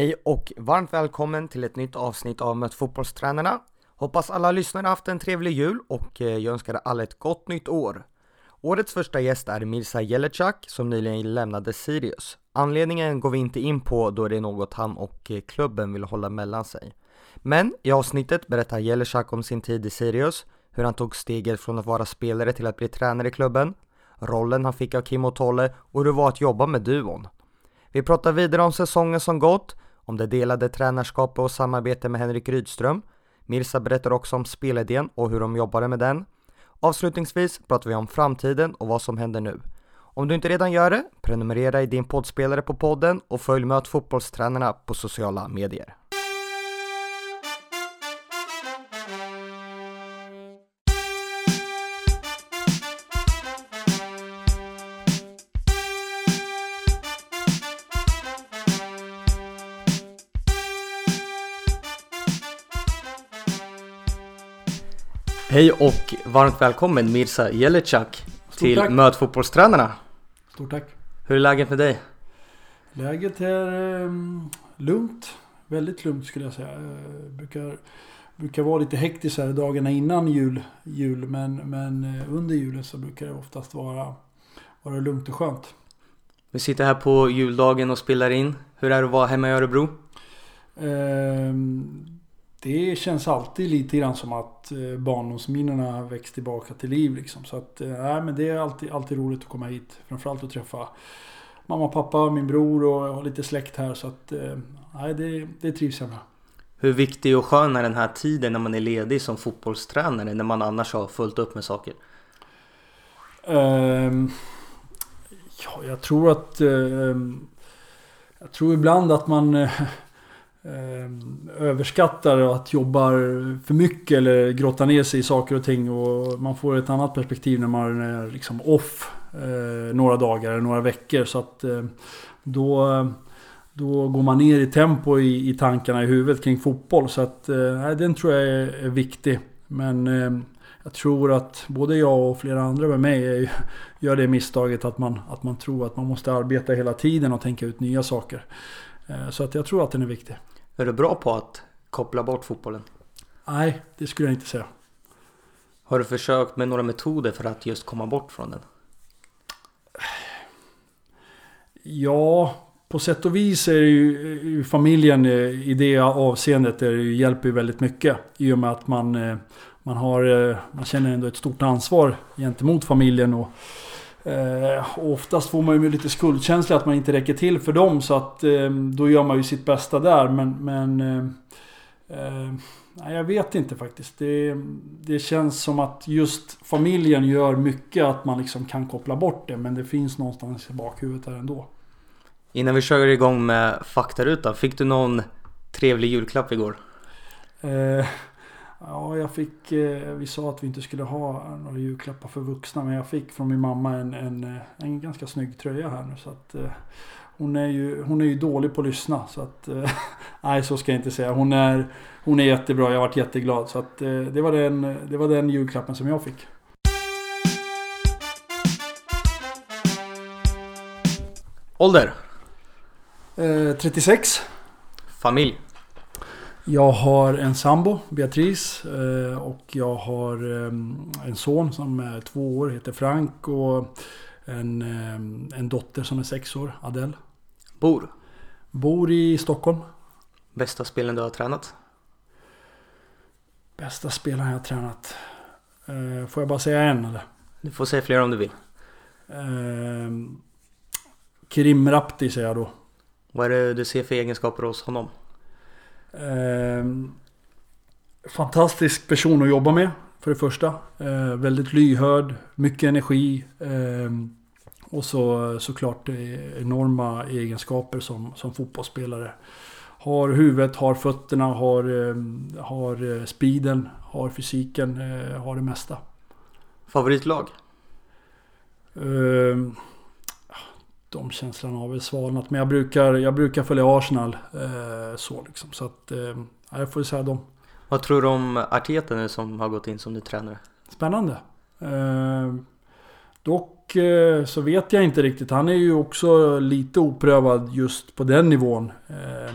Hej och varmt välkommen till ett nytt avsnitt av Möt fotbollstränarna. Hoppas alla lyssnare haft en trevlig jul och eh, jag önskar alla ett gott nytt år. Årets första gäst är Mirza Jelecak som nyligen lämnade Sirius. Anledningen går vi inte in på då det är något han och eh, klubben vill hålla mellan sig. Men i avsnittet berättar Jelecak om sin tid i Sirius, hur han tog steget från att vara spelare till att bli tränare i klubben, rollen han fick av Kim och Tolle och hur det var att jobba med duon. Vi pratar vidare om säsongen som gått, om det delade tränarskapet och samarbete med Henrik Rydström. Mirsa berättar också om spelidén och hur de jobbade med den. Avslutningsvis pratar vi om framtiden och vad som händer nu. Om du inte redan gör det, prenumerera i din poddspelare på podden och följ Möt fotbollstränarna på sociala medier. Hej och varmt välkommen Mirza Jelecak till tack. Möt fotbollstränarna. Stort tack. Hur är läget med dig? Läget är eh, lugnt. Väldigt lugnt skulle jag säga. Eh, brukar, brukar vara lite hektiskt här dagarna innan jul. jul men, men eh, under julen så brukar det oftast vara, vara lugnt och skönt. Vi sitter här på juldagen och spelar in. Hur är det att vara hemma i Örebro? Eh, det känns alltid lite grann som att eh, barndomsminnena väcks tillbaka till liv. Liksom. Så att, eh, nej, men det är alltid, alltid roligt att komma hit. Framförallt att träffa mamma, pappa, min bror och jag har lite släkt här. Så att, eh, nej, det, det trivs jag med. Hur viktig och skön är den här tiden när man är ledig som fotbollstränare när man annars har fullt upp med saker? Ehm, ja, jag tror att... ehm, jag tror ibland att man Ehm, överskattar att jobba för mycket eller grotta ner sig i saker och ting. Och man får ett annat perspektiv när man är liksom off eh, några dagar eller några veckor. Så att eh, då... Då går man ner i tempo i, i tankarna i huvudet kring fotboll. Så att eh, nej, den tror jag är, är viktig. Men ehm, jag tror att både jag och flera andra med mig gör det misstaget att man, att man tror att man måste arbeta hela tiden och tänka ut nya saker. Eh, Så att jag tror att den är viktig. Är du bra på att koppla bort fotbollen? Nej, det skulle jag inte säga. Har du försökt med några metoder för att just komma bort från den? Ja, på sätt och vis är ju, familjen eh, i det avseendet är det ju, hjälper ju väldigt mycket. I och med att man, eh, man, har, man känner ändå ett stort ansvar gentemot familjen. Och, eh, oftast får man ju lite skuldkänsla att man inte räcker till för dem. Så att eh, då gör man ju sitt bästa där. Men, men eh, eh, nej, jag vet inte faktiskt. Det, det känns som att just familjen gör mycket att man liksom kan koppla bort det. Men det finns någonstans i bakhuvudet där ändå. Innan vi kör igång med faktarutan, fick du någon trevlig julklapp igår? Ja, jag fick... Eh, vi sa att vi inte skulle ha några julklappar för vuxna. Men jag fick från min mamma en, en, eh, en ganska snygg tröja här nu. Så att, eh, hon, är ju, hon är ju dålig på att lyssna. Så att, nej, så ska jag inte säga. Hon är, hon är jättebra. Jag varit jätteglad. Så att, det, var den, det var den julklappen som jag fick. Ålder? Eh, 36. Familj? Jag har en sambo, Beatrice. eh, Och jag har eh, en son som är två år, heter Frank. Och en, eh, en dotter som är sex år, Adele. Bor? Bor i Stockholm. Bästa spelen du har tränat? Bästa spelaren jag har tränat. Eh, Får jag bara säga en eller? Du får säga fler om du vill. Eh, Kerim Rapti säger jag då. Vad är det du ser för egenskaper hos honom? Eh, fantastisk person att jobba med för det första. Eh, väldigt lyhörd, mycket energi. Eh, och så såklart enorma egenskaper som, som fotbollsspelare. Har huvudet, har fötterna, har, har eh, speeden, har fysiken, eh, har det mesta. Favoritlag? Eh, de känslorna har väl svalnat. Men jag brukar, jag brukar följa Arsenal. Eh, så liksom. Så att, eh, jag får säga dem. Vad tror du om Arteta nu som har gått in som ny tränare? Spännande. Eh, dock eh, så vet jag inte riktigt. Han är ju också lite oprövad just på den nivån. Eh,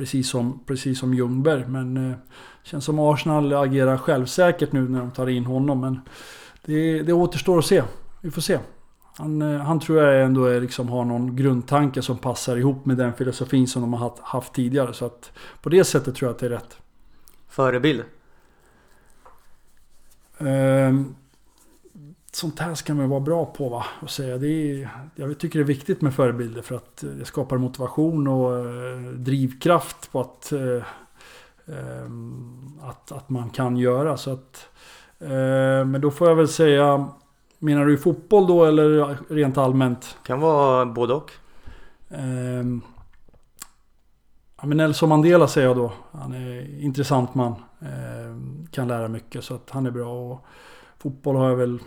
Precis som, precis som Ljungberg. Men eh, känns som Arsenal agerar självsäkert nu när de tar in honom. Men det, det återstår att se. Vi får se. Han, eh, han tror jag ändå är, liksom, har någon grundtanke som passar ihop med den filosofin som de har haft, haft tidigare. Så att på det sättet tror jag att det är rätt. Förebild? Um, sånt här ska man vara bra på va? Att säga. Det är, jag tycker det är viktigt med förebilder för att det skapar motivation och uh, drivkraft på att, um, att, att man kan göra. Så att, men då får jag väl säga Menar du fotboll då eller rent allmänt? Kan vara både och. Ja, men Nelson Mandela säger jag då. Han är intressant man. Um, kan lära mycket så att han är bra. Och fotboll har jag väl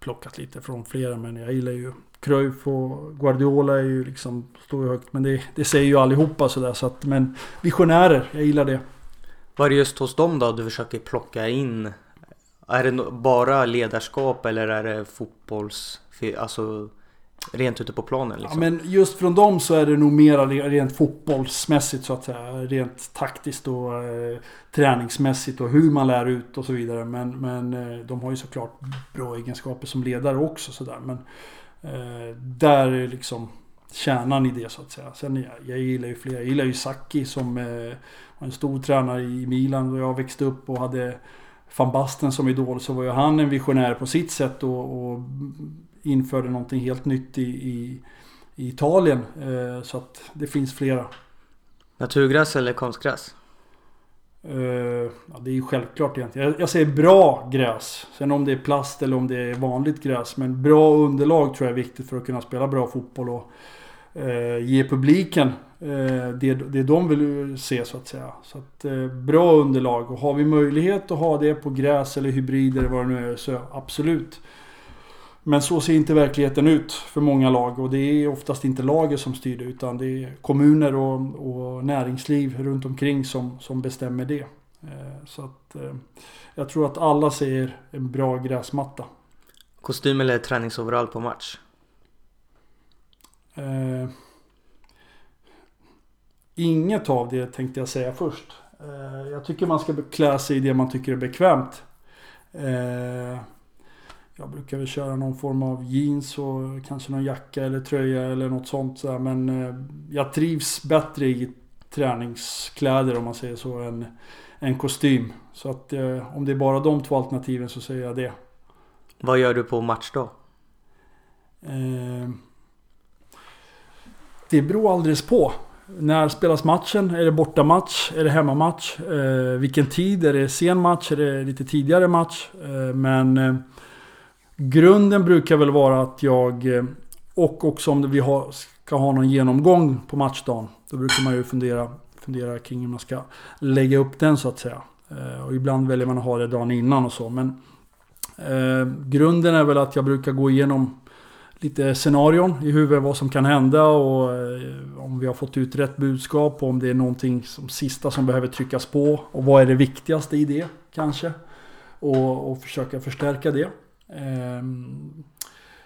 plockat lite från flera men jag gillar ju Cruyff och Guardiola är ju liksom står högt. Men det, det säger ju allihopa sådär så att men visionärer, jag gillar det. Vad är det just hos dem då du försöker plocka in? Är det bara ledarskap eller är det fotbolls... Alltså rent ute på planen liksom? Ja, men just från dem så är det nog mer rent fotbollsmässigt så att säga. Rent taktiskt och eh, träningsmässigt och hur man lär ut och så vidare. Men, men eh, de har ju såklart bra egenskaper som ledare också sådär. Men eh, där är liksom kärnan i det så att säga. Sen jag, jag gillar ju fler. Jag gillar ju Sacchi som eh, var en stor tränare i Milan och jag växte upp och hade van Basten som idol så var ju han en visionär på sitt sätt och, och införde någonting helt nytt i, i, i Italien. Eh, så att det finns flera. Naturgräs eller konstgräs? Uh, ja, det är ju självklart egentligen. Jag, jag säger bra gräs. Sen om det är plast eller om det är vanligt gräs. Men bra underlag tror jag är viktigt för att kunna spela bra fotboll och uh, ge publiken det, det de vill se så att säga. Så att, bra underlag. Och har vi möjlighet att ha det på gräs eller hybrider eller vad det nu är så absolut. Men så ser inte verkligheten ut för många lag och det är oftast inte laget som styr det utan det är kommuner och, och näringsliv runt omkring som, som bestämmer det. Eh, så att eh, jag tror att alla ser en bra gräsmatta. Kostym eller träningsoverall på match? Eh, inget av det tänkte jag säga först. Eh, jag tycker man ska klä sig i det man tycker är bekvämt. Eh, jag brukar väl köra någon form av jeans och kanske någon jacka eller tröja eller något sånt. Så Men eh, jag trivs bättre i träningskläder om man säger så än en kostym. Så att om det är bara de två alternativen så säger jag det. Vad gör du på match då? Eh, det beror alldeles på. När spelas matchen? Är det bortamatch? Är det hemmamatch? Eh, vilken tid? Är det sen match? Är det lite tidigare match? Eh, men eh, Grunden brukar väl vara att jag, eh, och också om vi har, ska ha någon genomgång på matchdagen. Då brukar man ju fundera, fundera kring hur man ska lägga upp den så att säga. Eh, och ibland väljer man att ha det dagen innan och så. Men eh, grunden är väl att jag brukar gå igenom lite scenarion i huvudet. Vad som kan hända och eh, om vi har fått ut rätt budskap. Och om det är någonting som sista som behöver tryckas på. Och vad är det viktigaste i det kanske. Och, och försöka förstärka det. Ehm,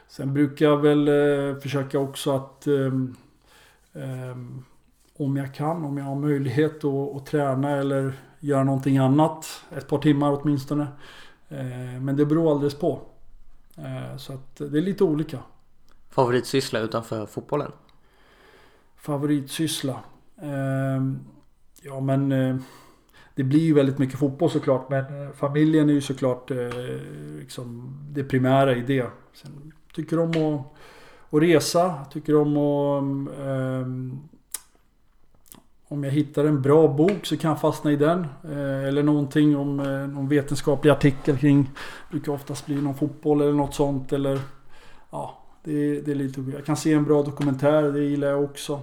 sen brukar jag väl eh, försöka också att ehm, ehm, om jag kan, om jag har möjlighet att, att träna eller göra någonting annat. Ett par timmar åtminstone. Men det beror alldeles på. Eh, så att det är lite olika. Favoritsyssla utanför fotbollen? Favoritsyssla? Ehm, ja men eh, det blir ju väldigt mycket fotboll såklart men eh, familjen är ju såklart eh, liksom det primära i det. Sen tycker om att, att resa, tycker om att um, om jag hittar en bra bok så kan jag fastna i den. Eh, eller någonting om eh, någon vetenskaplig artikel kring. Det brukar oftast bli någon fotboll eller något sånt. Eller, ja, det, det är lite Jag kan se en bra dokumentär, det gillar jag också.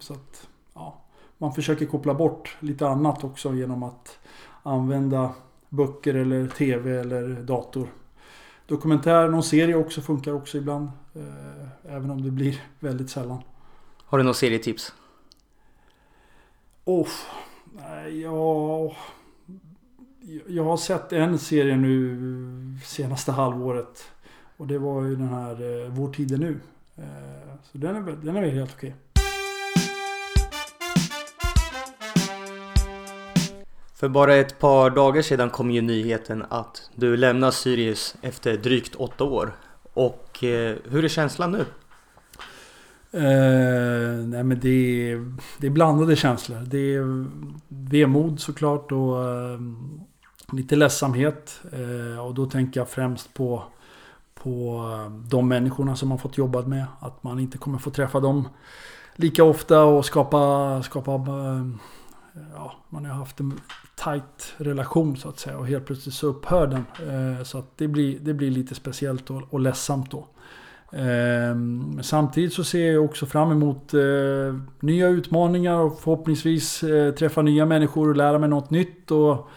så att, ja man försöker koppla bort lite annat också genom att använda böcker eller tv eller dator. Dokumentär, någon serie också funkar också ibland. Eh, även om det blir väldigt sällan. Har du några serietips? Oh, ja, jag har sett en serie nu senaste halvåret. Och det var ju den här eh, Vår tid är nu. Eh, så den är, den är väl helt okej. För bara ett par dagar sedan kom ju nyheten att du lämnar Sirius efter drygt åtta år. Och eh, hur är känslan nu? Eh, nej men det är, det är blandade känslor. Det är vemod såklart och eh, lite ledsamhet. Eh, och då tänker jag främst på, på eh, de människorna som man fått jobba med. Att man inte kommer få träffa dem lika ofta och skapa, skapa eh, ja, man har haft en tight relation så att säga och helt plötsligt så upphör den. Eh, så att det blir, det blir lite speciellt och, och ledsamt då. Men samtidigt så ser jag också fram emot nya utmaningar och förhoppningsvis träffa nya människor och lära mig något nytt. Och,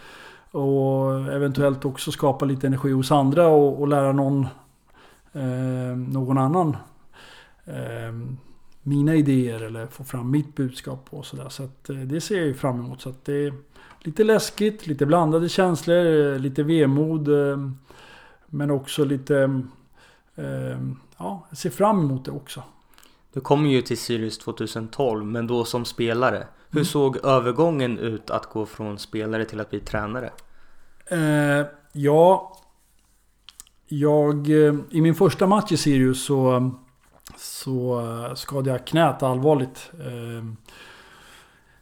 och eventuellt också skapa lite energi hos andra och, och lära någon, eh, någon annan eh, mina idéer eller få fram mitt budskap och sådär. Så att, eh, det ser jag ju fram emot. Så att det är lite läskigt, lite blandade känslor, eh, lite vemod. Eh, men också lite ja, jag ser fram emot det också. Du kom ju till Sirius 2012, men då som spelare. Hur mm. såg övergången ut att gå från spelare till att bli tränare? Eh, ja, jag... Eh, I min första match i Sirius så, så eh, skadade jag knät allvarligt. Eh,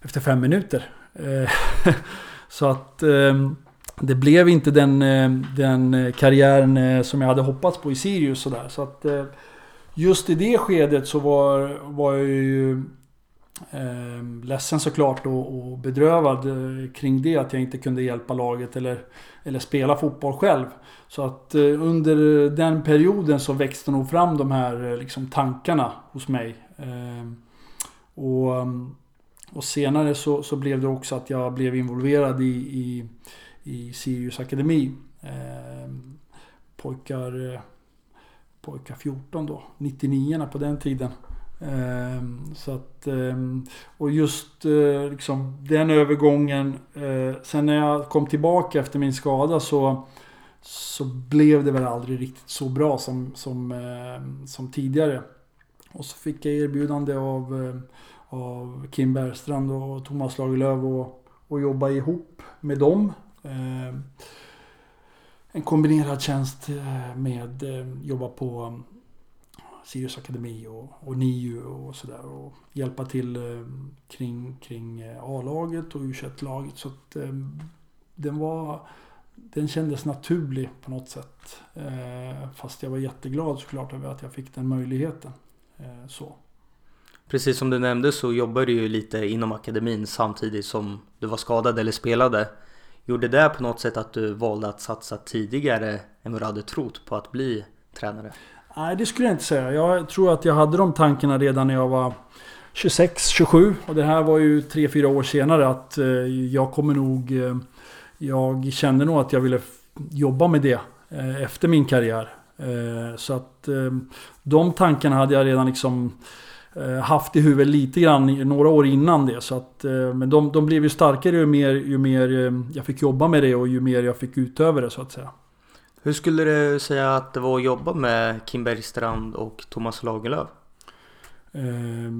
efter fem minuter. Eh, så att... Eh, det blev inte den, eh, den karriären som jag hade hoppats på i Sirius sådär. Så att eh, just i det skedet så var, var jag ju eh, ledsen såklart och, och bedrövad kring det. Att jag inte kunde hjälpa laget eller, eller spela fotboll själv. Så att eh, under den perioden så växte nog fram de här eh, liksom, tankarna hos mig. Eh, och, och senare så, så blev det också att jag blev involverad i, i i Sirius Akademi. Eh, pojkar, eh, pojkar 14 då, 99 på den tiden. Ehm, så att, ehm, och just eh, liksom den övergången. Eh, sen när jag kom tillbaka efter min skada så, så blev det väl aldrig riktigt så bra som, som, ehm, som tidigare. Och så fick jag erbjudande av, eh, av Kim Bergstrand och Thomas Lagerlöf och, och jobba ihop med dem en kombinerad tjänst med att jobba på Sirius Akademi och, och NIU och sådär. Och hjälpa till eh, kring, kring eh, A-laget och u laget Så att eh, den var... Den kändes naturlig på något sätt. Fast jag var jätteglad såklart över att jag fick den möjligheten. Så. Precis som du nämnde så jobbade du ju lite inom akademin samtidigt som du var skadad eller spelade. Gjorde det på något sätt att du valde att satsa tidigare än vad du hade trott på att bli tränare? Nej, det skulle jag inte säga. Jag tror att jag hade de tankarna redan när jag var 26, 27. Och det här var ju 3-4 år senare att eh, jag kommer nog... Eh, jag kände nog att jag ville jobba med det eh, efter min karriär. Eh, så att eh, de tankarna hade jag redan liksom eh, haft i huvudet lite grann några år innan det. Så att, men de, de blev ju starkare ju mer, ju mer jag fick jobba med det och ju mer jag fick utöva det så att säga. Hur skulle du säga att det var att jobba med Kim Bergstrand och Thomas Lagerlöf? Eh,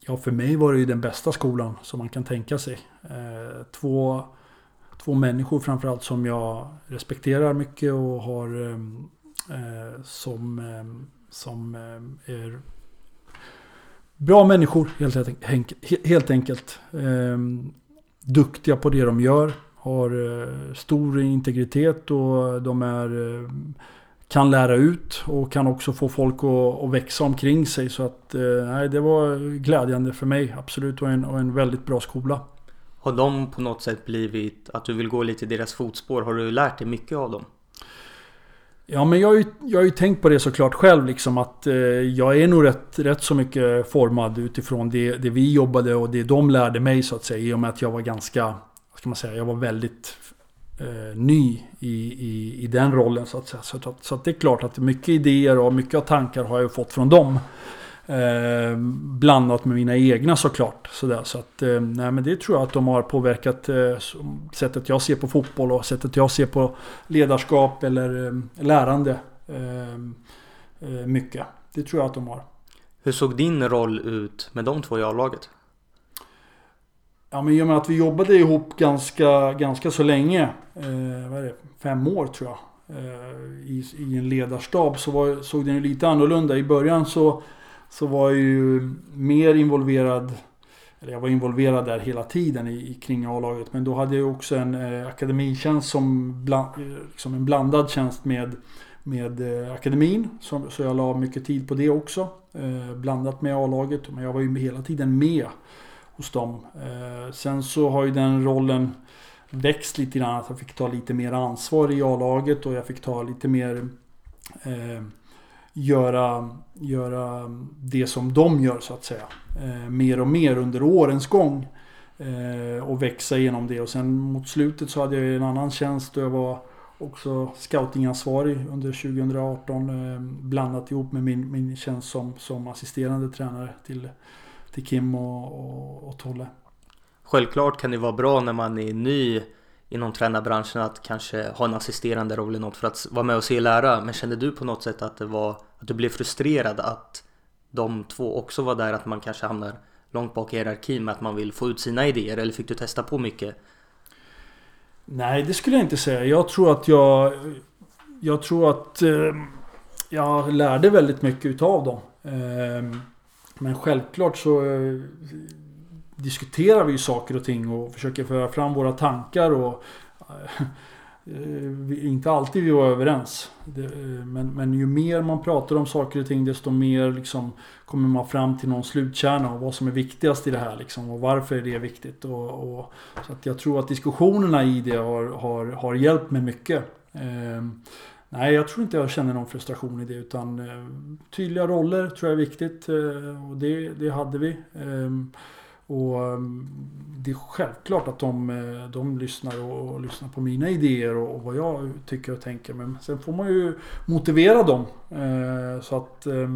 ja, för mig var det ju den bästa skolan som man kan tänka sig. Eh, två, två människor framförallt som jag respekterar mycket och har eh, som, som är Bra människor helt, helt enkelt. Duktiga på det de gör. Har eh, stor integritet och de är, eh, kan lära ut och kan också få folk att, att växa omkring sig. Så att, eh, nej, det var glädjande för mig absolut och en, och en väldigt bra skola. Har de på något sätt blivit att du vill gå lite i deras fotspår? Har du lärt dig mycket av dem? Ja men jag har, ju, jag har ju tänkt på det såklart själv liksom att eh, jag är nog rätt, rätt så mycket formad utifrån det, det vi jobbade och det de lärde mig så att säga. I och med att jag var ganska, ska man säga, jag var väldigt eh, ny i, i, i den rollen så att säga. Så, att, så att det är klart att mycket idéer och mycket av tankar har jag fått från dem. Eh, blandat med mina egna såklart. Så, så att, eh, nej, men det tror jag att de har påverkat eh, sättet jag ser på fotboll och sättet jag ser på ledarskap eller eh, lärande. Eh, eh, mycket. Det tror jag att de har. Hur såg din roll ut med de två i A-laget? Ja men i och med att vi jobbade ihop ganska, ganska så länge. Eh, vad är det? Fem år tror jag. Eh, i, I en ledarstab så var, såg den ju lite annorlunda. I början så, så var jag ju mer involverad. Eller jag var involverad där hela tiden i, i kring A-laget. Men då hade jag också en eh, akademitjänst som bland, eh, liksom en blandad tjänst med med eh, akademin. Så, så jag la mycket tid på det också. Eh, blandat med A-laget. Men jag var ju hela tiden med hos dem. Eh, sen så har ju den rollen växt lite grann. Att jag fick ta lite mer ansvar i A-laget och jag fick ta lite mer eh, göra, göra det som de gör så att säga. Eh, mer och mer under årens gång. Eh, och växa genom det. Och sen mot slutet så hade jag en annan tjänst då jag var också scoutingansvarig under 2018. Eh, blandat ihop med min, min tjänst som, som assisterande tränare till, till Kim och, och, och Tolle. Självklart kan det vara bra när man är ny inom tränarbranschen att kanske ha en assisterande roll i något för att vara med och se och lära. Men kände du på något sätt att det var att du blev frustrerad att de två också var där, att man kanske hamnar långt bak i hierarkin med att man vill få ut sina idéer eller fick du testa på mycket? Nej, det skulle jag inte säga. Jag tror att jag... Jag tror att eh, jag lärde väldigt mycket utav dem. Eh, men självklart så eh, diskuterar vi ju saker och ting och försöker föra fram våra tankar och eh, eh, inte alltid vi var överens. Men, men ju mer man pratar om saker och ting desto mer liksom kommer man fram till någon slutkärna och vad som är viktigast i det här liksom, och varför är det viktigt. Och, och så att jag tror att diskussionerna i det har, har, har hjälpt mig mycket. Nej, jag tror inte jag känner någon frustration i det utan eh, tydliga roller tror jag är viktigt eh, och det, det hade vi. Ehm, och ehm, det är självklart att de, eh, de lyssnar och, och lyssnar på mina idéer och, och, vad jag tycker och tänker. Men sen får man ju motivera dem. Eh, så att eh,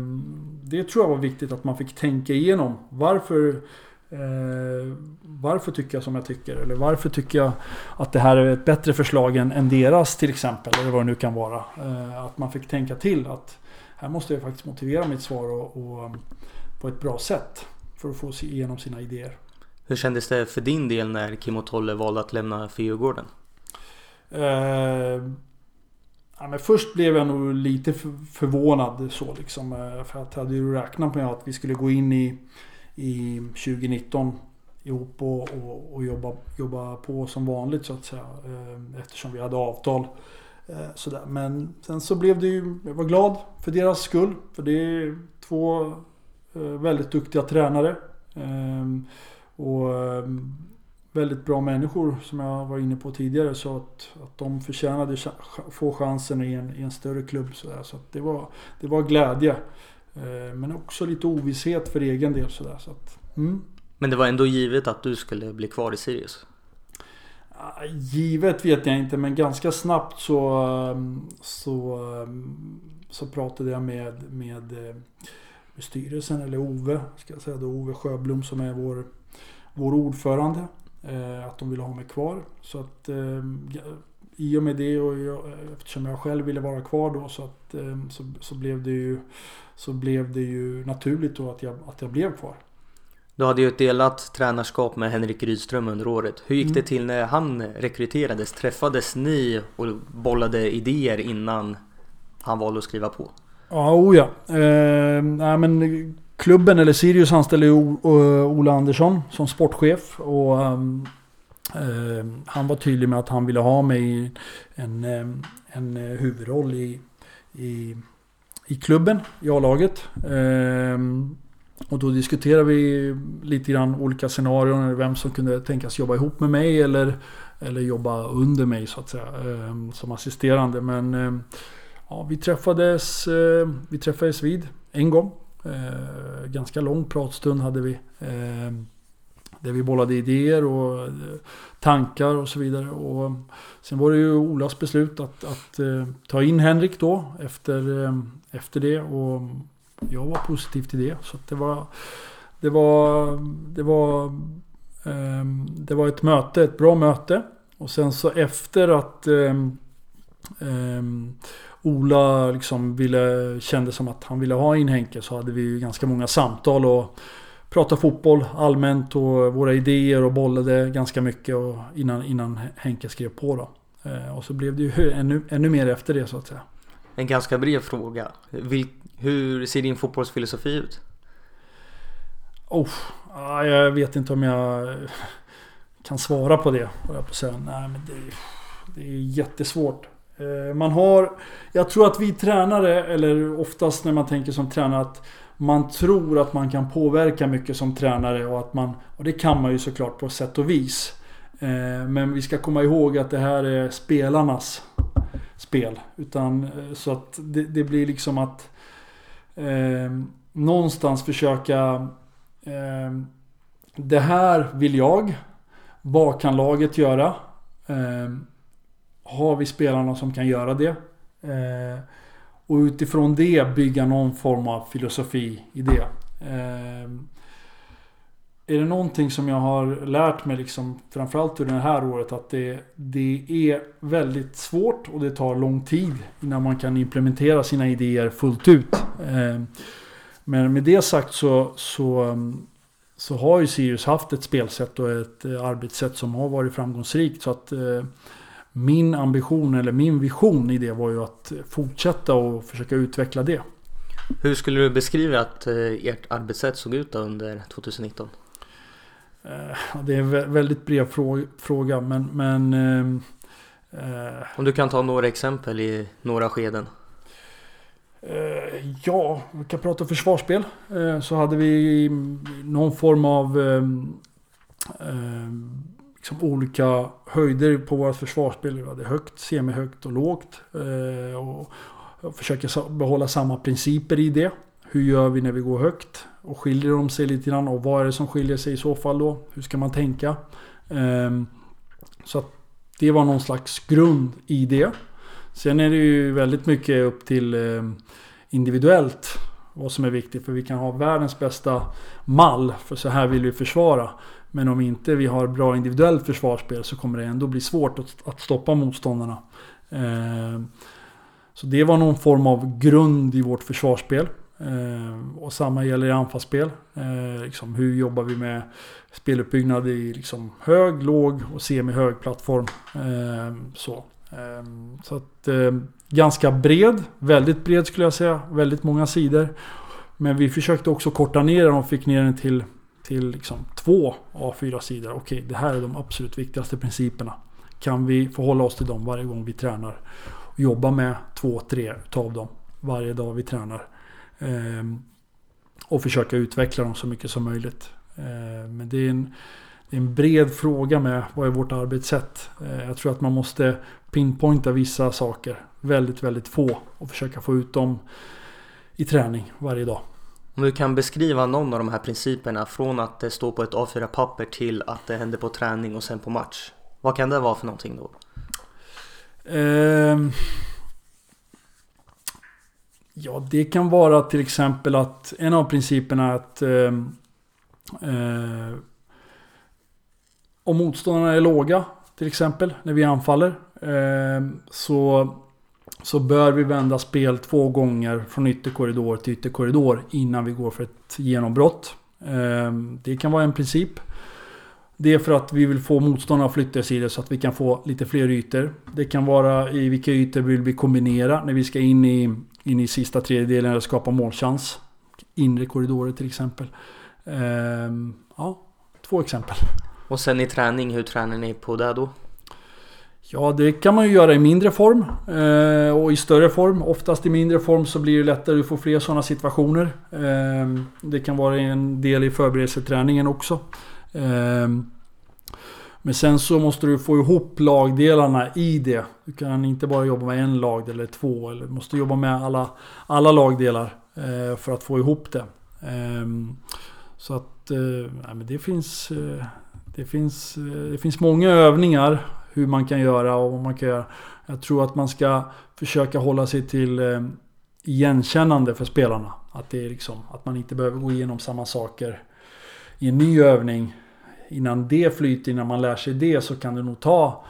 det tror jag var viktigt att man fick tänka igenom. Varför eh, varför tycker jag som jag tycker? Eller varför tycker jag att det här är ett bättre förslag än, än deras till exempel? Eller vad det nu kan vara. Eh, att man fick tänka till att här måste jag faktiskt motivera mitt svar och, och på ett bra sätt för att få igenom sina idéer. Hur kändes det för din del när Kim och Tolle valde att lämna Fyrgården? Eh, ja, men först blev jag nog lite förvånad så liksom. Eh, för att jag hade ju räknat med att vi skulle gå in i, i 2019 ihop och, och, och jobba, jobba på som vanligt så att säga. Eh, eftersom vi hade avtal. Eh, sådär. Men sen så blev det ju, jag var glad för deras skull. För det är två eh, väldigt duktiga tränare. Och väldigt bra människor som jag var inne på tidigare. Så att, att de förtjänade få chansen i en, i en större klubb. Så, där. så det, var, det var glädje. Ehm, men också lite ovisshet för egen del. Så där, så att, mm. Men det var ändå givet att du skulle bli kvar i Sirius? Givet vet jag inte men ganska snabbt så, så, så pratade jag med, med styrelsen, eller Ove, ska jag säga då, Ove Sjöblom som är vår, vår ordförande. Eh, att de ville ha mig kvar. Så att eh, i och med det och jag, eftersom jag själv ville vara kvar då så, att, eh, så, så, blev det ju, så blev det ju naturligt då att jag, att jag blev kvar. Du hade ju ett delat tränarskap med Henrik Rydström under året. Hur gick mm. det till när han rekryterades? Träffades ni och bollade idéer innan han valde att skriva på? Ja, oh ja. Eh, nej, men klubben eller Sirius anställde ju Ola Andersson som sportchef. Och ehm, eh, Ehm, han var tydlig med att han ville ha mig i en, ehm, en eh, huvudroll i, i, i klubben, i A-laget. Ehm, och då diskuterade vi lite grann olika scenarion, vem som kunde tänkas jobba ihop med mig eller, eller jobba under mig så att säga, som assisterande. Men Ja, vi träffades, vi träffades vid en gång. Ganska lång pratstund hade vi. Där vi bollade idéer och eh, tankar och så vidare. Och eh, sen var det ju Olas beslut att, att eh, ta in Henrik då efter, efter det. Och jag var positiv till det. Så det var... Det var... Det var, ehm, det var ett möte, ett bra möte. Och sen så efter att ehm, ehm, Ola liksom ville, kände som att han ville ha in Henke så hade vi ju ganska många samtal och pratade fotboll allmänt och våra idéer och bollade ganska mycket och innan, innan Henke skrev på då. Eh, och så blev det ju ännu, ännu mer efter det så att säga. En ganska bred fråga. Vil, hur ser din fotbollsfilosofi ut? Oh, jag vet inte om jag kan svara på det. Jag på säga. Nej, men det, det är jättesvårt. Eh, man har... Jag tror att vi tränare, eller oftast när man tänker som tränare, att man tror att man kan påverka mycket som tränare och att man... Och det kan man ju såklart på sätt och vis. Eh, men vi ska komma ihåg att det här är spelarnas spel. Utan eh, så att det, det blir liksom att eh, någonstans försöka eh, Det här vill jag. Vad kan laget göra? Eh, har vi spelarna som kan göra det? Eh, och utifrån det bygga någon form av filosofi i det. Eh, är det någonting som jag har lärt mig liksom framförallt under det här året att det, det är väldigt svårt och det tar lång tid innan man kan implementera sina idéer fullt ut. Eh, men med det sagt så, så, så har ju Sirius haft ett spelsätt och ett eh, arbetssätt som har varit framgångsrikt. Så att eh, min ambition eller min vision i det var ju att fortsätta och försöka utveckla det. Hur skulle du beskriva att eh, ert arbetssätt såg ut under 2019? Eh, det är en väldigt bred fråga men... men eh, Om du kan ta några exempel i några skeden? Ja, vi kan prata försvarsspel. Så hade vi någon form av liksom olika höjder på vårt försvarsspel. Vi hade högt, semihögt och lågt. Eh, och, och försöker behålla samma principer i det. Hur gör vi när vi går högt? Och skiljer de sig lite grann? Och vad är det som skiljer sig i så fall då? Hur ska man tänka? Eh, så att det var någon slags grund i det. Sen är det ju väldigt mycket upp till eh, individuellt vad som är viktigt. För vi kan ha världens bästa mall för så här vill vi försvara. Men om inte vi har bra individuellt försvarsspel så kommer det ändå bli svårt att, att stoppa motståndarna. Eh, så det var någon form av grund i vårt försvarsspel. Eh, och samma gäller i anfallsspel. Eh, liksom hur jobbar vi med speluppbyggnad i liksom hög, låg och semi-hög plattform. Eh, så. Eh, så att eh, ganska bred, väldigt bred skulle jag säga. Väldigt många sidor. Men vi försökte också korta ner den och fick ner den till till liksom två A4-sidor. Okej, det här är de absolut viktigaste principerna. Kan vi förhålla oss till dem varje gång vi tränar? Och jobba med två, tre utav dem varje dag vi tränar. Ehm, och försöka utveckla dem så mycket som möjligt. Ehm, men det är, en, det är en bred fråga med vad är vårt arbetssätt. Ehm, jag tror att man måste pinpointa vissa saker. Väldigt, väldigt få. Och försöka få ut dem i träning varje dag. Om du kan beskriva någon av de här principerna från att det står på ett A4-papper till att det händer på träning och sen på match. Vad kan det vara för någonting då? Eh, ja, det kan vara till exempel att en av principerna är att eh, eh, om motståndarna är låga till exempel när vi anfaller ehm, så så bör vi vända spel två gånger från ytterkorridor till ytterkorridor innan vi går för ett genombrott. Ehm, det kan vara en princip. Det är för att vi vill få motståndarna att flytta sidor så att vi kan få lite fler ytor. Det kan vara i vilka ytor vill vi kombinera när vi ska in i, in i sista tredjedelen och skapa målchans. Inre korridorer till exempel. Ehm, ja, två exempel. Och sen i träning, hur tränar ni på det då? Ja, det kan man ju göra i mindre form eh, och i större form. Oftast i mindre form så blir det lättare att få fler sådana situationer. Eh, det kan vara en del i förberedelseträningen också. Eh, men sen så måste du få ihop lagdelarna i det. Du kan inte bara jobba med en lagdel eller två. Eller du måste jobba med alla, alla lagdelar eh, för att få ihop det. Eh, så att eh, det finns... Eh, det finns, eh, det finns många övningar hur man kan göra och vad man kan göra. Jag tror att man ska försöka hålla sig till eh, igenkännande för spelarna. Att, det är liksom, att man inte behöver gå igenom samma saker i en ny övning. Innan det flyter, innan man lär sig det så kan det nog ta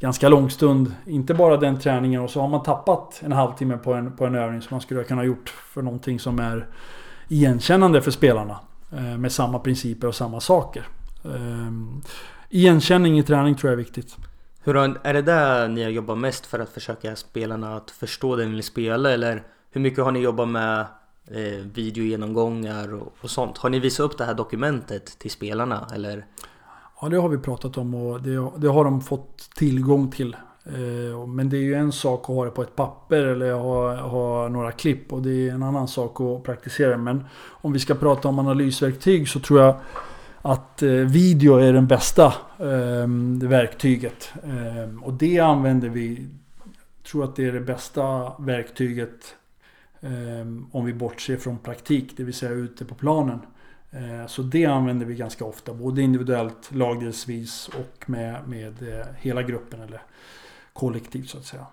ganska lång stund. Inte bara den träningen och så har man tappat en halvtimme på en, på en övning som man skulle kunna ha gjort för någonting som är igenkännande för spelarna. Eh, med samma principer och samma saker. Ehm, igenkänning i träning tror jag är viktigt. Hur har, är det där ni har jobbat mest för att försöka spelarna att förstå det ni vill spela eller hur mycket har ni jobbat med eh, videogenomgångar och, och sånt? Har ni visat upp det här dokumentet till spelarna eller? Ja, det har vi pratat om och det, det har de fått tillgång till. Eh, men det är ju en sak att ha det på ett papper eller ha, ha några klipp och det är en annan sak att praktisera. Men om vi ska prata om analysverktyg så tror jag att eh, video är den bästa ehm, verktyget. Ehm, och det använder vi. Tror att det är det bästa verktyget ehm, om vi bortser från praktik, det vill säga ute på planen. Eh, så det använder vi ganska ofta, både individuellt, lagdelsvis och med, med eh, hela gruppen eller kollektivt så att säga.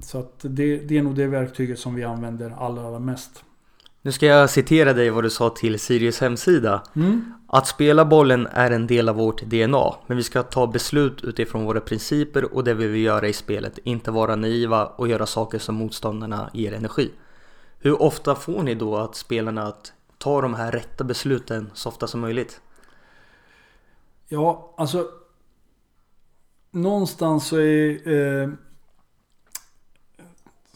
Så att det, det är nog det verktyget som vi använder allra, allra mest. Nu ska jag citera dig vad du sa till Sirius hemsida. Mm. Att spela bollen är en del av vårt DNA, men vi ska ta beslut utifrån våra principer och det vi vill göra i spelet, inte vara naiva och göra saker som motståndarna ger energi. Hur ofta får ni då att spelarna att ta de här rätta besluten så ofta som möjligt? Ja, alltså någonstans så är eh,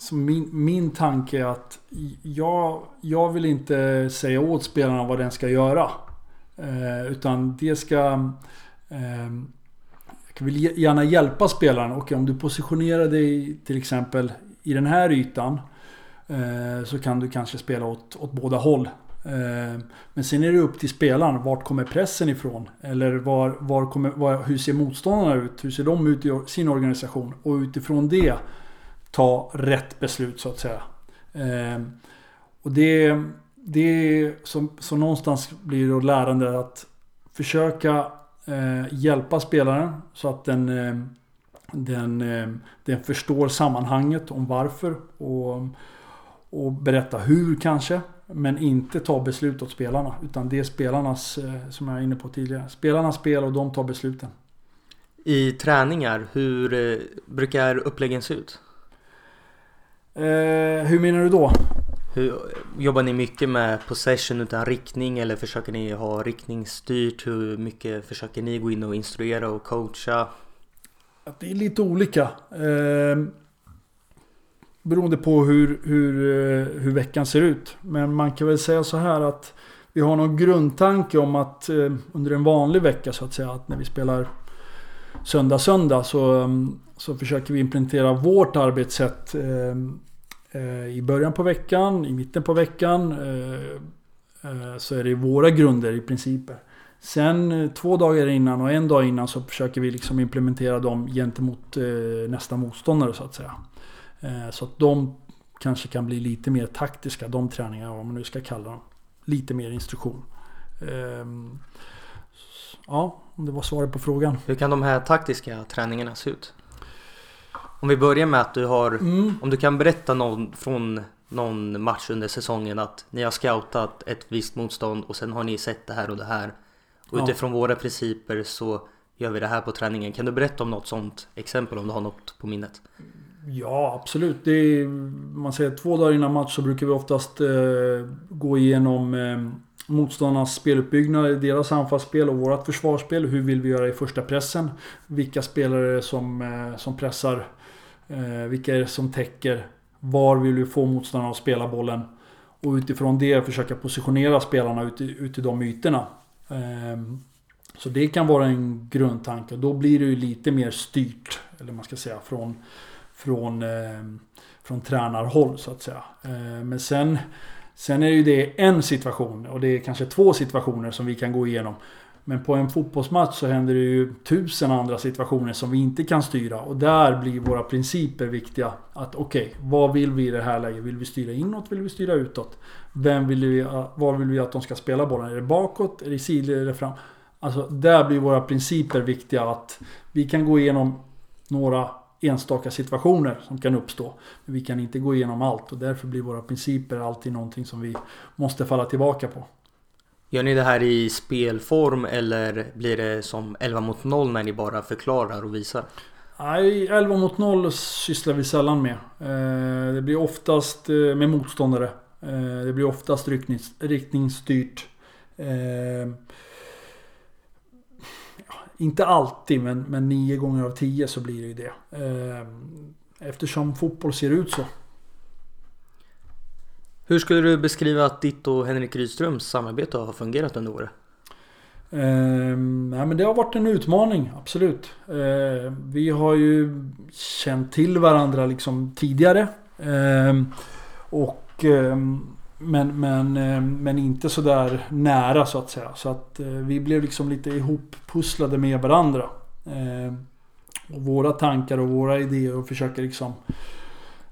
så min, min tanke är att jag, jag vill inte säga åt spelarna vad den ska göra. Eh, utan det ska... Eh, jag vill gärna hjälpa spelaren. Okej, om du positionerar dig till exempel i den här ytan. Eh, så kan du kanske spela åt, åt båda håll. Eh, men sen är det upp till spelaren. Vart kommer pressen ifrån? Eller var, var kommer, var, hur ser motståndarna ut? Hur ser de ut i sin organisation? Och utifrån det ta rätt beslut så att säga. Eh, och det, det är som, som någonstans blir då lärande att försöka eh, hjälpa spelaren så att den, eh, den, eh, den förstår sammanhanget om varför och, och berätta hur kanske. Men inte ta beslut åt spelarna. Utan det är spelarnas, eh, som jag är inne på tidigare, spelarnas spel och de tar besluten. I träningar, hur eh, brukar uppläggen se ut? Eh, hur menar du då? Hur, jobbar ni mycket med possession utan riktning eller försöker ni ha riktningsstyrt? Hur mycket försöker ni gå in och instruera och coacha? Det är lite olika. Eh, beroende på hur, hur, eh, hur veckan ser ut. Men man kan väl säga så här att vi har någon grundtanke om att eh, under en vanlig vecka så att säga att när vi spelar söndag söndag så, mm, så försöker vi implementera vårt arbetssätt ehm, eh, i början på veckan, i mitten på veckan. Eh, eh, så är det våra grunder i principer. Sen två dagar innan och en dag innan så försöker vi liksom implementera dem gentemot nästa motståndare så att säga. Så att de kanske kan bli lite mer taktiska, de träningarna, om man nu ska kalla dem. Lite mer instruktion. Ehm, ja, om det var svaret på frågan. Hur kan de här taktiska träningarna se ut? Om vi börjar med att du har, mm. om du kan berätta någon från någon match under säsongen att ni har scoutat ett visst motstånd och sen har ni sett det här och det här. Och ja. utifrån våra principer så gör vi det här på träningen. Kan du berätta om något sånt exempel om du har något på minnet? Ja, absolut. Det är, man säger två dagar innan match så brukar vi oftast eh, gå igenom eh, motståndarnas speluppbyggnad, deras anfallsspel och vårt försvarsspel. Hur vill vi göra i första pressen? Vilka spelare som, eh, som pressar? Eh, vilka är det som täcker? Var vill vi få motståndarna att spela bollen? Och utifrån det försöka positionera spelarna ut i, ut i de ytorna. Ehm, så det kan vara en grundtanke. Då blir det ju lite mer styrt, eller man ska säga, från, från, ehm, från tränarhåll så att säga. Ehm, men sen Sen är ju det en situation och det är kanske två situationer som vi kan gå igenom. Men på en fotbollsmatch så händer det ju tusen andra situationer som vi inte kan styra. Och där blir våra principer viktiga. Att okej, okay, vad vill vi i det här läget? Vill vi styra inåt? Vill vi styra utåt? Vem vill vi, eh, var vill vi att de ska spela bollen? Är det bakåt? Är det sidled? Är det fram? Alltså där blir våra principer viktiga. Att vi kan gå igenom några enstaka situationer som kan uppstå. Men vi kan inte gå igenom allt och därför blir våra principer alltid någonting som vi måste falla tillbaka på. Gör ni det här i spelform eller blir det som 11 mot 0 när ni bara förklarar och visar? Nej, 11 mot 0 sysslar vi sällan med. Eh, det blir oftast eh, med motståndare. Eh, det blir oftast riktningsstyrt. Inte alltid, men, men nio gånger av tio så blir det ju det. Eh, eftersom fotboll ser ut så. Hur skulle du beskriva att ditt och Henrik Rydströms samarbete har fungerat under året? Eh, nej, men det har varit en utmaning, absolut. Eh, vi har ju känt till varandra liksom tidigare. Eh, och, ehm, men, men, eh, men inte sådär nära så att säga. Så att eh, vi blev liksom lite ihoppusslade med varandra. Eh, och våra tankar och våra idéer och försöka liksom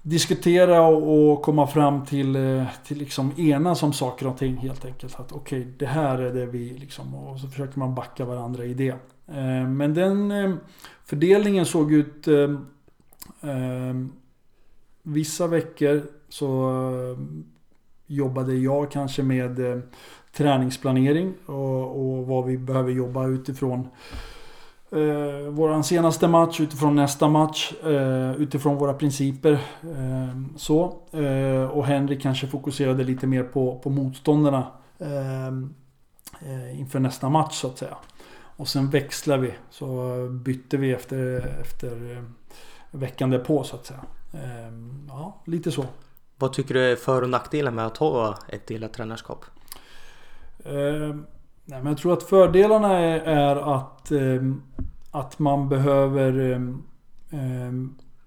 diskutera och komma fram till, till liksom enas om saker och ting helt enkelt. Att okej, okay, det här är det vi liksom... Och så försöker man backa varandra i det. Men den fördelningen såg ut... Vissa veckor så jobbade jag kanske med eh, träningsplanering och, och vad vi behöver jobba utifrån Eh, våran senaste match utifrån nästa match. Eh, utifrån våra principer. Eh, så. Eh, och Henrik kanske fokuserade lite mer på, på motståndarna. Eh, eh, inför nästa match så att säga. Och sen växlar vi. Så bytte vi efter, efter eh, veckan därpå så att säga. ja, lite så. Vad tycker du är för och nackdelar med att ha ett delat tränarskap? Eh, nej, men jag tror att fördelarna är, är att, eh, att man behöver eh, eh,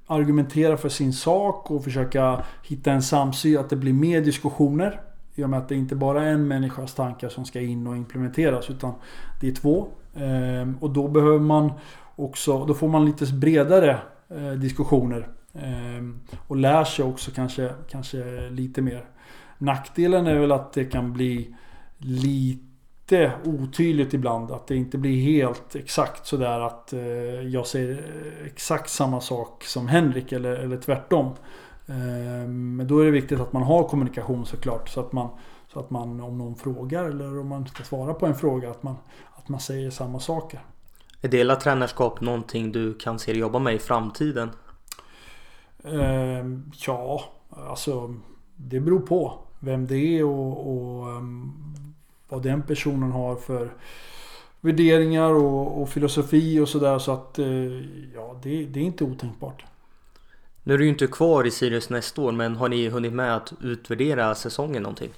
argumentera för sin sak och försöka hitta en samsyn. Att det blir mer diskussioner. I och med att det inte bara är en människas tankar som ska in och implementeras. Utan det är två. Eh, och då behöver man också, då får man lite bredare diskussioner. Ehm, och lär sig också kanske, kanske lite mer. Nackdelen är väl att det kan bli lite otydligt ibland. Att det inte blir helt exakt sådär att eh, jag säger exakt samma sak som Henrik eller, eller tvärtom. Ehm, men då är det viktigt att man har kommunikation såklart. Så att man, så att man om någon frågar eller om man ska svara på en fråga att man, att man säger samma saker. Är delat tränarskap någonting du kan se dig jobba med i framtiden? Eh, ja, alltså det beror på vem det är och, och um, vad den personen har för värderingar och, och filosofi och sådär. Så att eh, ja, det, det, är inte otänkbart. Nu är du ju inte kvar i Sirius nästa år men har ni hunnit med att utvärdera säsongen någonting?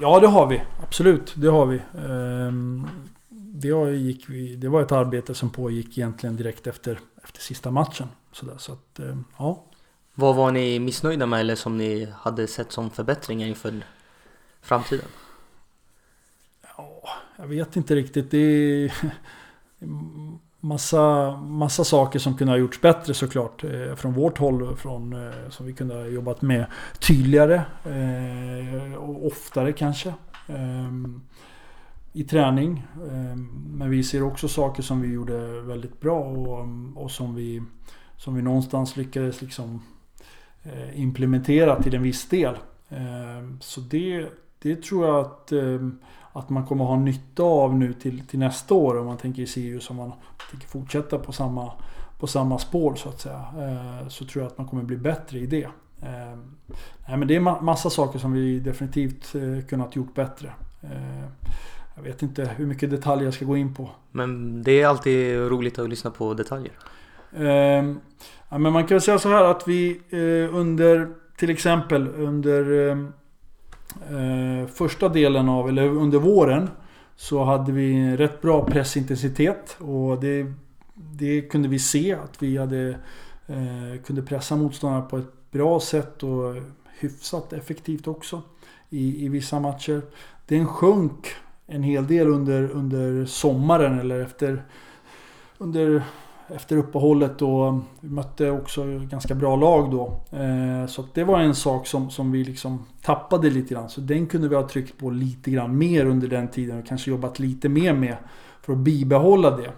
Ja det har vi, absolut. Det har vi. Ehm, det, gick det var ett arbete som pågick egentligen direkt efter, efter sista matchen. Sådär, så att, ehm, ja. Vad var ni missnöjda med eller som ni hade sett som förbättringar inför framtiden? Jag vet inte riktigt. Det är massa, massa saker som kunde ha gjorts bättre såklart. Eh, från vårt håll. Från, eh, som vi kunde ha jobbat med tydligare. Eh, och oftare kanske. I träning. Men vi ser också saker som vi gjorde väldigt bra. Och, och som, vi, som vi någonstans lyckades liksom implementera till en viss del. Så det, det tror jag att att man kommer ha nytta av nu till, till nästa år om man tänker i Sirius om man tänker fortsätta på samma, på samma spår så att säga. Eh, så tror jag att man kommer bli bättre i det. Eh, nej, men det är massa saker som vi definitivt eh, kunnat gjort bättre. Jag vet inte hur mycket detaljer jag ska gå in på. Men det är alltid roligt att lyssna på detaljer. Ja, men man kan säga så här att vi eh, under till exempel under eh, eh, första delen av, eller under våren så hade vi rätt bra pressintensitet och det, det kunde vi se att vi hade eh, kunde pressa motståndarna på ett bra sätt och hyfsat effektivt också i, i vissa matcher. Den sjönk en hel del under, under sommaren eller efter under efter uppehållet och vi mötte också ganska bra lag då. Eh, så det var en sak som, som vi liksom tappade lite grann. Så den kunde vi ha tryckt på lite grann mer under den tiden och kanske jobbat lite mer med för att bibehålla det.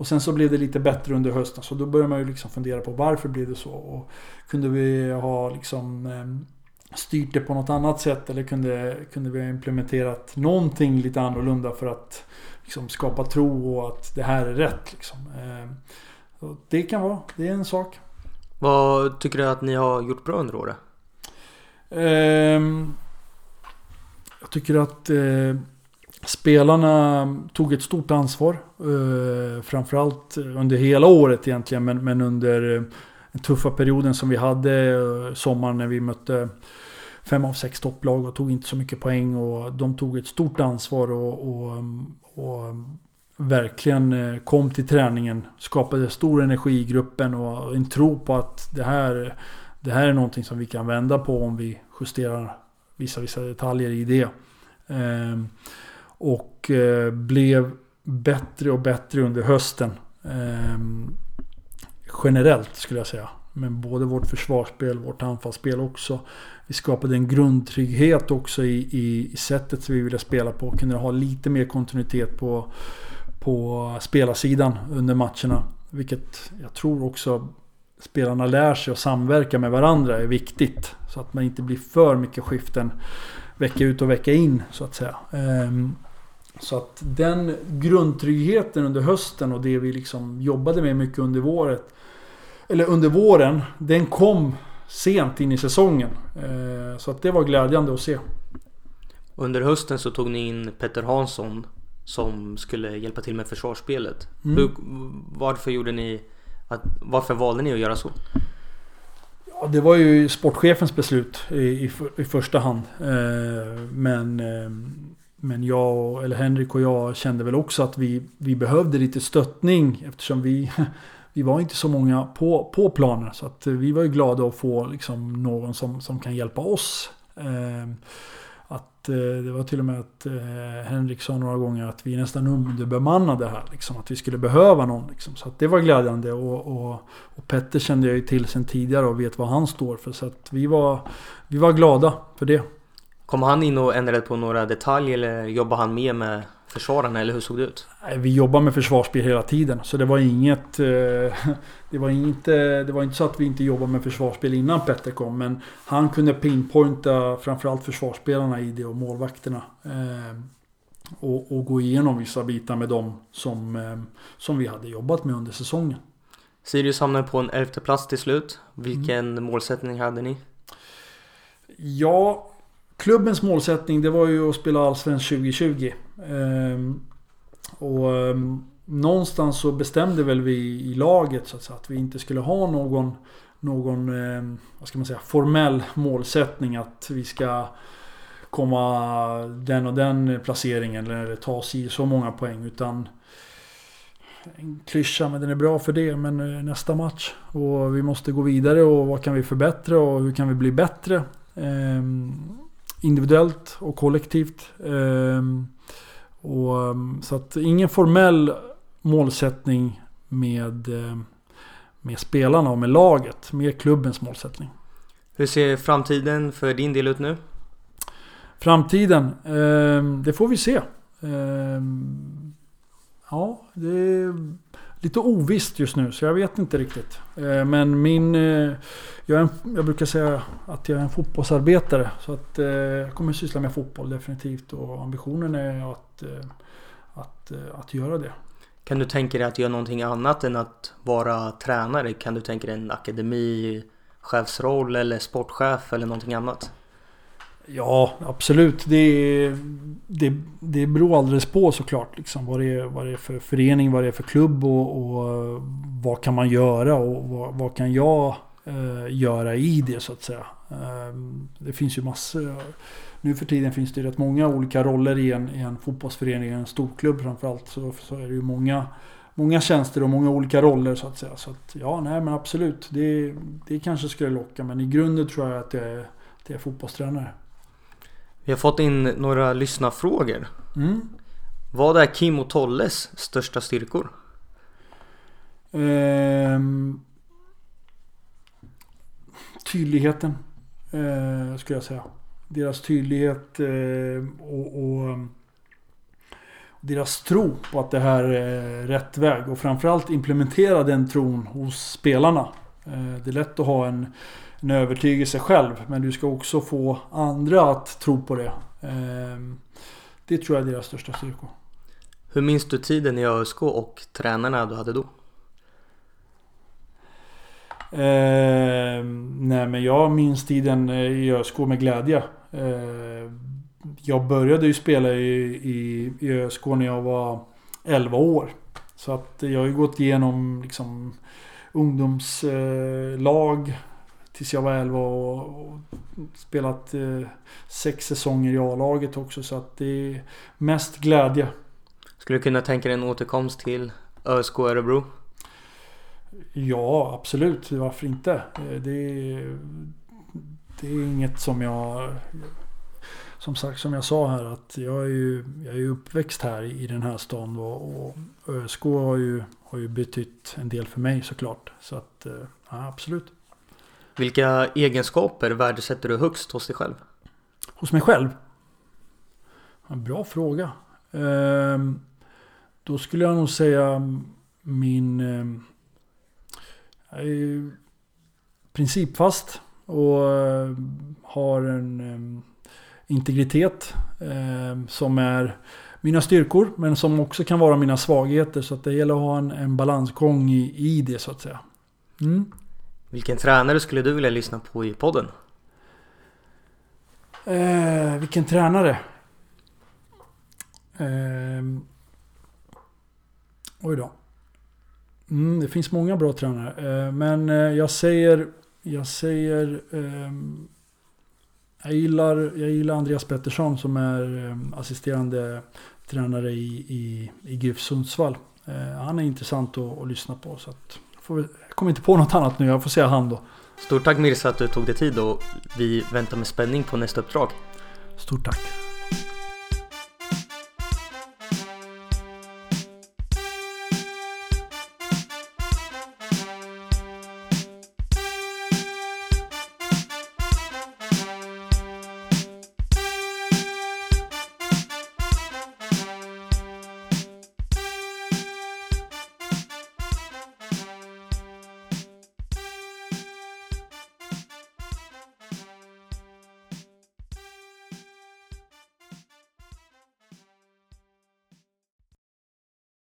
Och sen så blev det lite bättre under hösten så då började man ju liksom fundera på varför blev det så? Och kunde vi ha liksom eh, styrt det på något annat sätt eller kunde, kunde vi ha implementerat någonting lite annorlunda för att liksom skapa tro och att det här är rätt. Liksom. Eh, Eh, det kan vara, det är en sak. Vad tycker du att ni har gjort bra under året? Eh, jag tycker att eh, Spelarna tog ett stort ansvar. Eh, framförallt under hela året egentligen. Men, men under den tuffa perioden som vi hade. Sommaren när vi mötte fem av sex topplag och tog inte så mycket poäng. Och de tog ett stort ansvar och, och, och verkligen eh, kom till träningen. Skapade stor energi i gruppen och en tro på att det här, det här är någonting som vi kan vända på om vi justerar vissa, vissa detaljer i det. Ehm, och eh, blev bättre och bättre under hösten. Ehm, generellt skulle jag säga. Men både vårt försvarsspel, och vårt anfallsspel också. Vi skapade en grundtrygghet också i, i, i sättet som vi ville spela på. Kunde ha lite mer kontinuitet på, på spelarsidan under matcherna. Vilket jag tror också spelarna lär sig att samverka med varandra är viktigt. Så att man inte blir för mycket skiften vecka ut och vecka in så att säga. Ehm, så att den grundtryggheten under hösten och det vi liksom jobbade med mycket under våret. Eller under våren, den kom sent in i säsongen. Ehm, så att det var glädjande att se. Under hösten så tog ni in Petter Hansson som skulle hjälpa till med försvarsspelet. Mm. Hur, varför gjorde ni att, varför valde ni att göra så? Ja, det var ju sportchefens beslut i, i, i första hand. Eh, men, eh, men jag, eller Henrik och jag kände väl också att vi, vi behövde lite stöttning eftersom vi, vi var inte så många på, på planen. Så att vi var ju glada att få liksom någon som, som kan hjälpa oss. Eh, att eh, det var till och med att eh, Henrik sa några gånger att vi nästan underbemannade här. Liksom, att vi skulle behöva någon. Liksom. Så att det var glädjande. Och, och, och Petter kände jag ju till sen tidigare och vet vad han står för. Så att vi var, vi var glada för det. Kom han in och ändrade på några detaljer eller jobbar han mer med försvararna eller hur såg det ut? Vi jobbar med försvarsspel hela tiden så det var inget... Eh, det var inte, det var inte så att vi inte jobbade med försvarsspel innan Petter kom men han kunde pinpointa framförallt försvarsspelarna i det och målvakterna. Eh, och, och, gå igenom vissa bitar med dem som, eh, som vi hade jobbat med under säsongen. Sirius hamnade på en elfte plats till slut. Vilken mm. målsättning hade ni? Ja, klubbens målsättning det var ju att spela Allsvenskan 2020. Ehm, och ehm, någonstans så bestämde väl vi i laget så att, säga, att vi inte skulle ha någon, någon ehm, vad ska man säga, formell målsättning att vi ska komma den och den placeringen eller ta sig så många poäng. Utan en klyscha, men den är bra för det. Men eh, nästa match. Och vi måste gå vidare och vad kan vi förbättra och hur kan vi bli bättre? Ehm, individuellt och kollektivt. Ehm, och, ehm, så att ingen formell målsättning med, ehm, med spelarna och med laget. Mer klubbens målsättning. Hur ser framtiden för din del ut nu? Framtiden? det får vi se. ja, det är lite ovisst just nu så jag vet inte riktigt. Eh, men min... Eh, jag, en, jag, brukar säga att jag är en fotbollsarbetare. Så att eh, jag kommer syssla med fotboll definitivt. Och ambitionen är att, eh, att, eh, att göra det. Kan du tänka dig att göra någonting annat än att vara tränare? Kan du tänka dig en akademichefsroll eller sportchef eller någonting annat? Ja, absolut. Det, det, det beror alldeles på såklart. Liksom, vad, det är, vad det är för förening, vad det är för klubb och, och vad kan man göra och vad, vad kan jag eh, göra i det så att säga. Eh, det finns ju massor. Nu för tiden finns det rätt många olika roller i en, i en fotbollsförening, en storklubb framförallt. Så, så är det ju många, många tjänster och många olika roller så att säga. Så att, ja, nej men absolut. Det, det kanske skulle locka men i grunden tror jag att jag är, att jag är fotbollstränare. Vi har fått in några lyssnarfrågor. Mm. Vad är Kim och Tolles största styrkor? Ehm, tydligheten eh, skulle jag säga. Deras tydlighet eh, och, och, deras tro på att det här är rätt väg. Och framförallt implementera den tron hos spelarna. Eh, det är lätt att ha en en övertygelse själv. Men du ska också få andra att tro på det. Ehm, det tror jag är deras största styrkor. Hur minns du tiden i ÖSK och tränarna du hade då? Eh, nej men jag minns tiden i ÖSK med glädje. Eh, jag började ju spela i, i, i ÖSK när jag var 11 år. Så att jag har ju gått igenom liksom ungdomslag tills jag var 11 och, och spelat eh, sex säsonger i A-laget också. Så att det är mest glädje. Skulle du kunna tänka dig en återkomst till ÖSK Örebro? Ja, absolut. Varför inte? Eh, det det är inget som jag... Som sagt, som jag sa här att jag är ju, jag är uppväxt här i den här stan och, och ÖSK har ju, har ju betytt en del för mig såklart. Så att, eh, ja, absolut. Vilka egenskaper värdesätter du högst hos dig själv? Hos mig själv? En bra fråga. Ehm, då skulle jag nog säga min... Ehm, jag är principfast och eh, har en ehm, integritet som är mina styrkor men som också kan vara mina svagheter. Så att det gäller att ha en, en balansgång i, i det så att säga. Mm. Vilken tränare skulle du vilja lyssna på i podden? Eh, vilken tränare? Eh, oj då. Mm, det finns många bra tränare. Eh, men eh, jag säger... Jag säger... Ehm, jag gillar, jag gillar Andreas Pettersson som är ehm, assisterande tränare i, i, i GIF Sundsvall. Eh, han är intressant att, att lyssna på. Så att, får, jag kommer inte på något annat nu, jag får säga han då. Stort tack Mirza att du tog dig tid och vi väntar med spänning på nästa uppdrag. Stort tack.